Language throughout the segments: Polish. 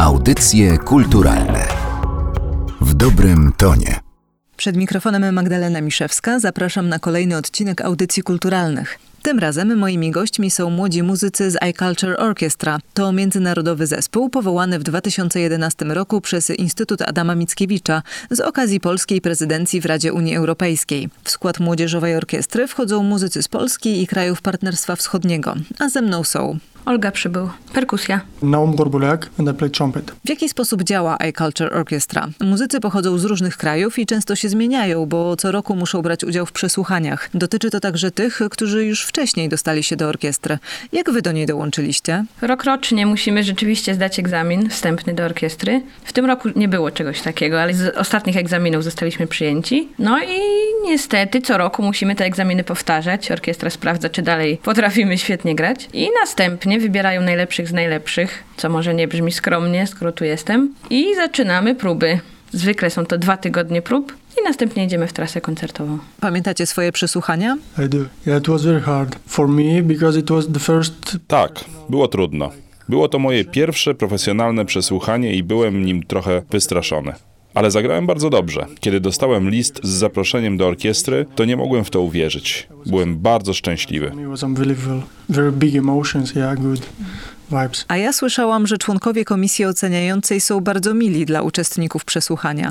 Audycje kulturalne w dobrym tonie. Przed mikrofonem Magdalena Miszewska zapraszam na kolejny odcinek audycji kulturalnych. Tym razem moimi gośćmi są młodzi muzycy z iCulture Orchestra. To międzynarodowy zespół powołany w 2011 roku przez Instytut Adama Mickiewicza z okazji polskiej prezydencji w Radzie Unii Europejskiej. W skład młodzieżowej orkiestry wchodzą muzycy z Polski i krajów Partnerstwa Wschodniego, a ze mną są Olga Przybył, perkusja. Naum Gorbuliak and I play trumpet. W jaki sposób działa iCulture Orchestra? Muzycy pochodzą z różnych krajów i często się zmieniają, bo co roku muszą brać udział w przesłuchaniach. Dotyczy to także tych, którzy już wcześniej dostali się do orkiestry. Jak wy do niej dołączyliście? Rokrocznie musimy rzeczywiście zdać egzamin wstępny do orkiestry. W tym roku nie było czegoś takiego, ale z ostatnich egzaminów zostaliśmy przyjęci. No i niestety co roku musimy te egzaminy powtarzać. Orkiestra sprawdza, czy dalej potrafimy świetnie grać. I następnie wybierają najlepszych z najlepszych, co może nie brzmi skromnie, skoro tu jestem. I zaczynamy próby. Zwykle są to dwa tygodnie prób i następnie idziemy w trasę koncertową. Pamiętacie swoje przesłuchania? I do. Yeah, it was very hard for me because it was the first. Tak, było trudno. Było to moje pierwsze profesjonalne przesłuchanie i byłem nim trochę wystraszony. Ale zagrałem bardzo dobrze. Kiedy dostałem list z zaproszeniem do orkiestry, to nie mogłem w to uwierzyć. Byłem bardzo szczęśliwy. A ja słyszałam, że członkowie komisji oceniającej są bardzo mili dla uczestników przesłuchania.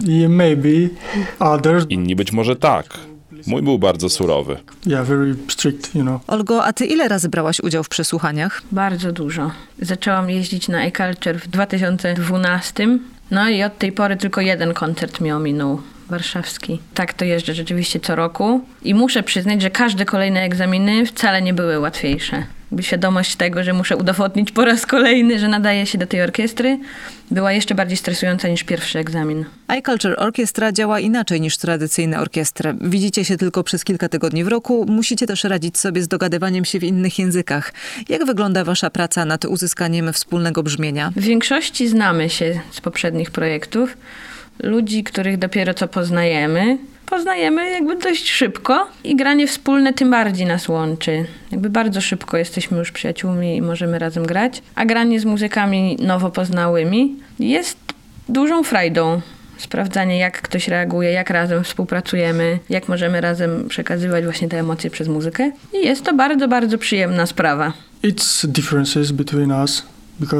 Inni być może tak. Mój był bardzo surowy. Yeah, very strict. You know. Olgo, a ty ile razy brałaś udział w przesłuchaniach? Bardzo dużo. Zaczęłam jeździć na e-culture w 2012. No i od tej pory tylko jeden koncert mi ominął. Warszawski. Tak to jeżdżę rzeczywiście co roku i muszę przyznać, że każde kolejne egzaminy wcale nie były łatwiejsze. Świadomość tego, że muszę udowodnić po raz kolejny, że nadaję się do tej orkiestry, była jeszcze bardziej stresująca niż pierwszy egzamin. iCulture Orchestra działa inaczej niż tradycyjne orkiestry. Widzicie się tylko przez kilka tygodni w roku, musicie też radzić sobie z dogadywaniem się w innych językach. Jak wygląda wasza praca nad uzyskaniem wspólnego brzmienia? W większości znamy się z poprzednich projektów. Ludzi, których dopiero co poznajemy, poznajemy jakby dość szybko i granie wspólne tym bardziej nas łączy. Jakby bardzo szybko jesteśmy już przyjaciółmi i możemy razem grać, a granie z muzykami nowo poznałymi jest dużą frajdą. Sprawdzanie, jak ktoś reaguje, jak razem współpracujemy, jak możemy razem przekazywać właśnie te emocje przez muzykę. I jest to bardzo, bardzo przyjemna sprawa. It's differences between us uh,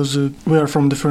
uh,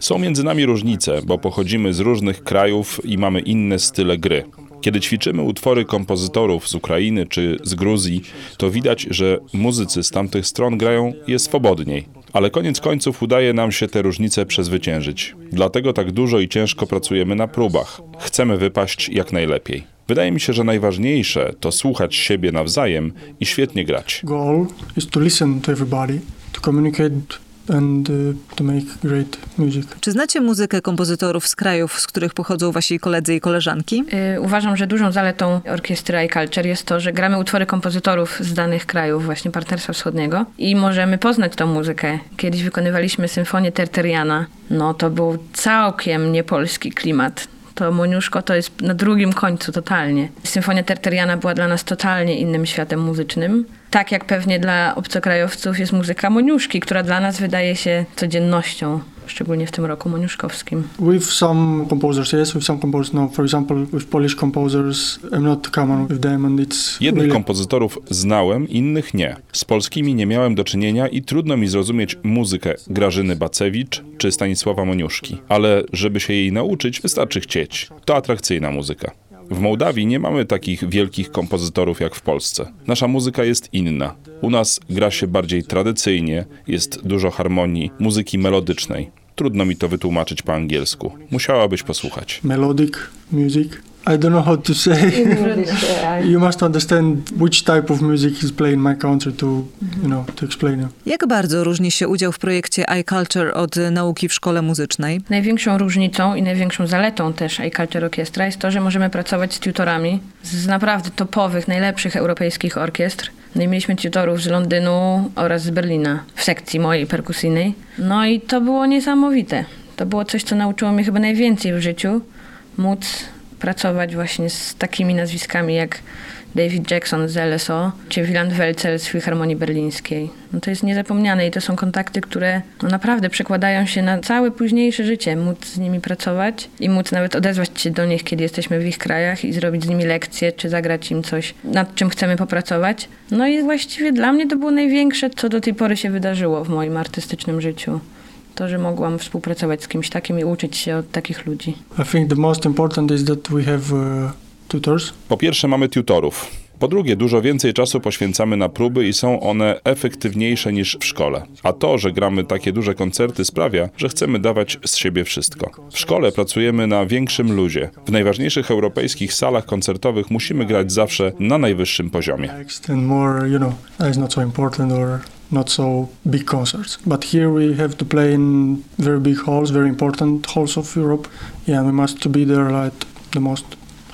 Są między nami różnice, bo pochodzimy z różnych krajów i mamy inne style gry. Kiedy ćwiczymy utwory kompozytorów z Ukrainy czy z Gruzji, to widać, że muzycy z tamtych stron grają je swobodniej. Ale koniec końców udaje nam się te różnice przezwyciężyć. Dlatego tak dużo i ciężko pracujemy na próbach. Chcemy wypaść jak najlepiej. Wydaje mi się, że najważniejsze to słuchać siebie nawzajem i świetnie grać. goal is to listen to everybody, to communicate and uh, to make great music. Czy znacie muzykę kompozytorów z krajów, z których pochodzą wasi koledzy i koleżanki? Yy, uważam, że dużą zaletą orkiestry iCulture jest to, że gramy utwory kompozytorów z danych krajów, właśnie Partnerstwa Wschodniego i możemy poznać tą muzykę. Kiedyś wykonywaliśmy symfonię Terteriana. No to był całkiem niepolski klimat. To Moniuszko to jest na drugim końcu totalnie. Symfonia Terteriana była dla nas totalnie innym światem muzycznym. Tak jak pewnie dla obcokrajowców jest muzyka Moniuszki, która dla nas wydaje się codziennością, szczególnie w tym roku moniuszkowskim. With some composers, yes, with some composers, no. For example, with Polish composers, I'm not common with them, and it's Jednych really kompozytorów znałem, innych nie. Z polskimi nie miałem do czynienia i trudno mi zrozumieć muzykę Grażyny Bacewicz czy Stanisława Moniuszki. Ale żeby się jej nauczyć, wystarczy chcieć. To atrakcyjna muzyka. W Mołdawii nie mamy takich wielkich kompozytorów jak w Polsce. Nasza muzyka jest inna. U nas gra się bardziej tradycyjnie, jest dużo harmonii, muzyki melodycznej. Trudno mi to wytłumaczyć po angielsku. Musiałabyś posłuchać. melodic music. I don't know how to say. you must understand which type of music is playing in my country to, you know, to explain it. Jak bardzo różni się udział w projekcie iCulture od nauki w szkole muzycznej? Największą różnicą i największą zaletą też iCulture Orkiestra jest to, że możemy pracować z tutorami z naprawdę topowych, najlepszych europejskich orkiestr. No i mieliśmy tutorów z Londynu oraz z Berlina w sekcji mojej perkusyjnej. No i to było niesamowite. To było coś, co nauczyło mnie chyba najwięcej w życiu. Móc pracować właśnie z takimi nazwiskami jak David Jackson z LSO, czy Wieland Welcel z Filharmonii Berlińskiej. No to jest niezapomniane i to są kontakty, które no naprawdę przekładają się na całe późniejsze życie. Móc z nimi pracować i móc nawet odezwać się do nich, kiedy jesteśmy w ich krajach i zrobić z nimi lekcje, czy zagrać im coś, nad czym chcemy popracować. No i właściwie dla mnie to było największe, co do tej pory się wydarzyło w moim artystycznym życiu to, że mogłam współpracować z kimś takim i uczyć się od takich ludzi. I think the most important is that we have uh, tutors. Po pierwsze mamy tutorów. Po drugie, dużo więcej czasu poświęcamy na próby i są one efektywniejsze niż w szkole. A to, że gramy takie duże koncerty sprawia, że chcemy dawać z siebie wszystko. W szkole pracujemy na większym luzie. W najważniejszych europejskich salach koncertowych musimy grać zawsze na najwyższym poziomie. Not so big concerts. But here we have to play in very big halls, very important halls of Europe. Yeah, we must be there at the most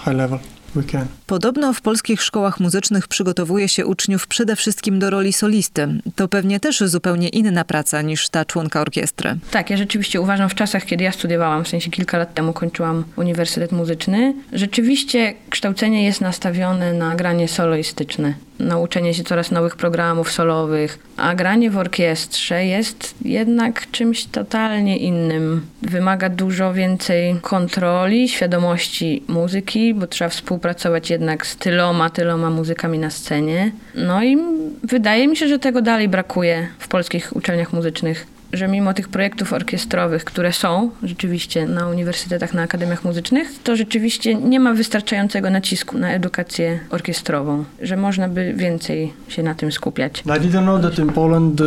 high level we can. Podobno w polskich szkołach muzycznych przygotowuje się uczniów przede wszystkim do roli solisty. To pewnie też zupełnie inna praca niż ta członka orkiestry. Tak, ja rzeczywiście uważam w czasach, kiedy ja studiowałam, w sensie kilka lat temu kończyłam Uniwersytet Muzyczny, rzeczywiście kształcenie jest nastawione na granie soloistyczne, na uczenie się coraz nowych programów solowych, a granie w orkiestrze jest jednak czymś totalnie innym. Wymaga dużo więcej kontroli, świadomości muzyki, bo trzeba współpracować jednak z tyloma, tyloma muzykami na scenie. No i wydaje mi się, że tego dalej brakuje w polskich uczelniach muzycznych że mimo tych projektów orkiestrowych, które są rzeczywiście na uniwersytetach, na akademiach muzycznych, to rzeczywiście nie ma wystarczającego nacisku na edukację orkiestrową, że można by więcej się na tym skupiać. I didn't know that in Poland, uh,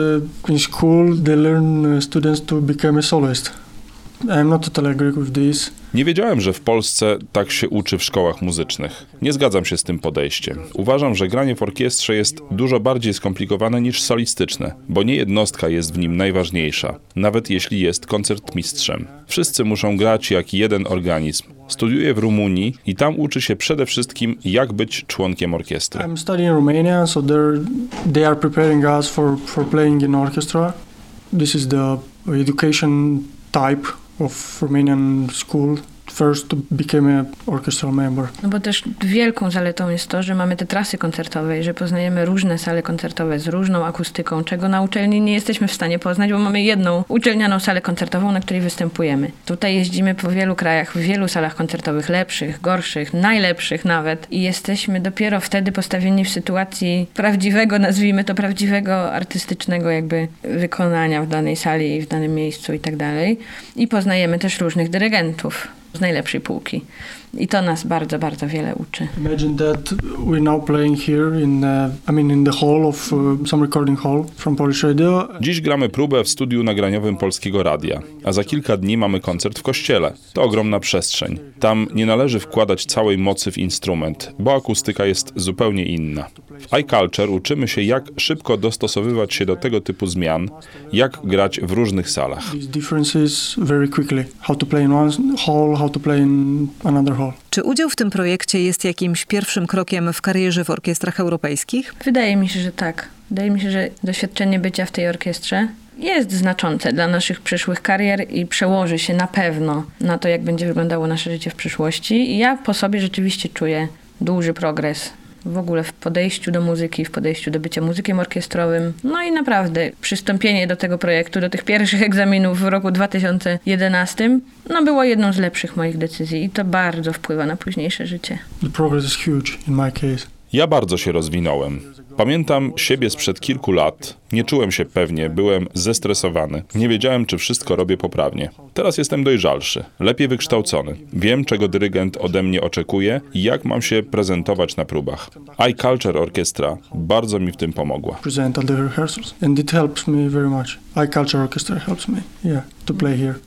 in school, they learn uh, students to become a soloist. I'm not totally agree with this. Nie wiedziałem, że w Polsce tak się uczy w szkołach muzycznych. Nie zgadzam się z tym podejściem. Uważam, że granie w orkiestrze jest dużo bardziej skomplikowane niż solistyczne, bo nie jednostka jest w nim najważniejsza, nawet jeśli jest koncertmistrzem. Wszyscy muszą grać jak jeden organizm. Studiuję w Rumunii i tam uczy się przede wszystkim, jak być członkiem orkiestry. I'm studying in Romania, so they are preparing us for, for playing in orchestra. This is the education type of Romanian school. First to become an orchestral member. No bo też wielką zaletą jest to, że mamy te trasy koncertowe i że poznajemy różne sale koncertowe z różną akustyką, czego na uczelni nie jesteśmy w stanie poznać, bo mamy jedną uczelnianą salę koncertową, na której występujemy. Tutaj jeździmy po wielu krajach, w wielu salach koncertowych, lepszych, gorszych, najlepszych nawet i jesteśmy dopiero wtedy postawieni w sytuacji prawdziwego, nazwijmy to prawdziwego artystycznego jakby wykonania w danej sali i w danym miejscu i tak dalej. I poznajemy też różnych dyrygentów z najlepszej półki. I to nas bardzo, bardzo wiele uczy. Imagine that we're now playing here in, uh, I mean, in the hall of uh, some recording hall from Polish Radio. Dziś gramy próbę w studiu nagraniowym Polskiego Radia, a za kilka dni mamy koncert w kościele. To ogromna przestrzeń. Tam nie należy wkładać całej mocy w instrument, bo akustyka jest zupełnie inna. W iCulture uczymy się, jak szybko dostosowywać się do tego typu zmian, jak grać w różnych salach. These differences very quickly. How to play in one hall, how to play in another hall. Czy udział w tym projekcie jest jakimś pierwszym krokiem w karierze w orkiestrach europejskich? Wydaje mi się, że tak. Wydaje mi się, że doświadczenie bycia w tej orkiestrze jest znaczące dla naszych przyszłych karier i przełoży się na pewno na to, jak będzie wyglądało nasze życie w przyszłości. I ja po sobie rzeczywiście czuję duży progres w ogóle w podejściu do muzyki, w podejściu do bycia muzykiem orkiestrowym. No i naprawdę przystąpienie do tego projektu, do tych pierwszych egzaminów w roku 2011, no było jedną z lepszych moich decyzji i to bardzo wpływa na późniejsze życie. The progress is huge in my case. Ja bardzo się rozwinąłem. Pamiętam siebie sprzed kilku lat. Nie czułem się pewnie, byłem zestresowany. Nie wiedziałem, czy wszystko robię poprawnie. Teraz jestem dojrzalszy, lepiej wykształcony. Wiem, czego dyrygent ode mnie oczekuje i jak mam się prezentować na próbach. iCulture Orchestra bardzo mi w tym pomogła.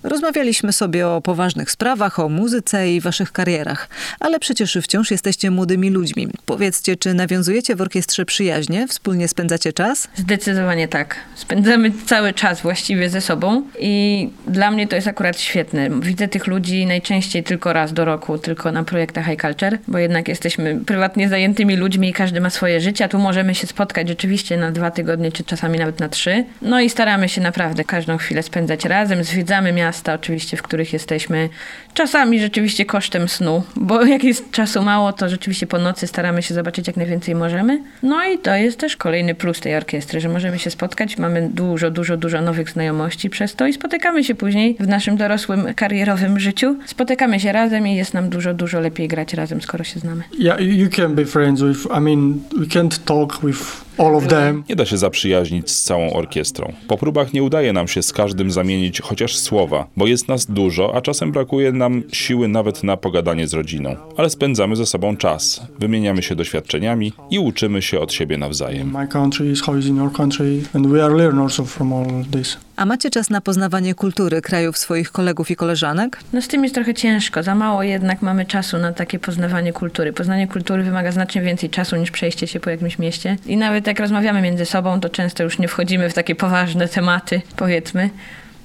Rozmawialiśmy sobie o poważnych sprawach, o muzyce i waszych karierach, ale przecież wciąż jesteście młodymi ludźmi. Powiedzcie, czy nawiązujecie w orkiestrze przyjaźnie, wspólnie spędzacie czas? Zdecydowanie zdecydowanie tak. Spędzamy cały czas właściwie ze sobą i dla mnie to jest akurat świetne. Widzę tych ludzi najczęściej tylko raz do roku, tylko na projektach High Culture, bo jednak jesteśmy prywatnie zajętymi ludźmi i każdy ma swoje życie, a tu możemy się spotkać rzeczywiście na dwa tygodnie, czy czasami nawet na trzy. No i staramy się naprawdę każdą chwilę spędzać razem, zwiedzamy miasta oczywiście, w których jesteśmy. Czasami rzeczywiście kosztem snu, bo jak jest czasu mało, to rzeczywiście po nocy staramy się zobaczyć jak najwięcej możemy. No i to jest też kolejny plus tej orkiestry, że możemy się spotkać, mamy dużo, dużo, dużo nowych znajomości przez to i spotykamy się później w naszym dorosłym, karierowym życiu. Spotykamy się razem i jest nam dużo, dużo lepiej grać razem, skoro się znamy. Yeah, you can be friends with. I mean, we can't talk with all of them. Nie da się zaprzyjaźnić z całą orkiestrą. Po próbach nie udaje nam się z każdym zamienić chociaż słowa, bo jest nas dużo, a czasem brakuje nam siły nawet na pogadanie z rodziną. Ale spędzamy ze sobą czas, wymieniamy się doświadczeniami i uczymy się od siebie nawzajem. My country is how is in your country, and we are learners from all this. A macie czas na poznawanie kultury krajów swoich kolegów i koleżanek? No z tym jest trochę ciężko, za mało jednak mamy czasu na takie poznawanie kultury. Poznanie kultury wymaga znacznie więcej czasu niż przejście się po jakimś mieście. I nawet jak rozmawiamy między sobą, to często już nie wchodzimy w takie poważne tematy, powiedzmy.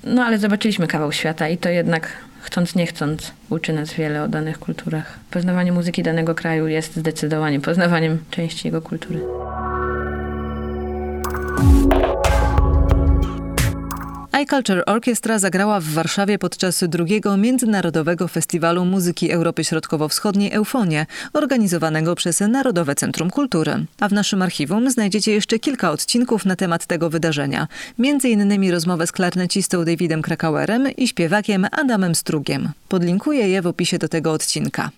No ale zobaczyliśmy kawał świata i to jednak chcąc nie chcąc uczy nas wiele o danych kulturach. Poznawanie muzyki danego kraju jest zdecydowanie poznawaniem części jego kultury. iCulture Orchestra zagrała w Warszawie podczas drugiego Międzynarodowego Festiwalu Muzyki Europy Środkowo-Wschodniej Eufonie, organizowanego przez Narodowe Centrum Kultury. A w naszym archiwum znajdziecie jeszcze kilka odcinków na temat tego wydarzenia. Między innymi rozmowę z klarnecistą Davidem Krakauerem i śpiewakiem Adamem Strugiem. Podlinkuję je w opisie do tego odcinka.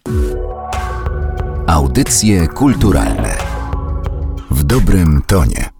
Audycje kulturalne w dobrym tonie.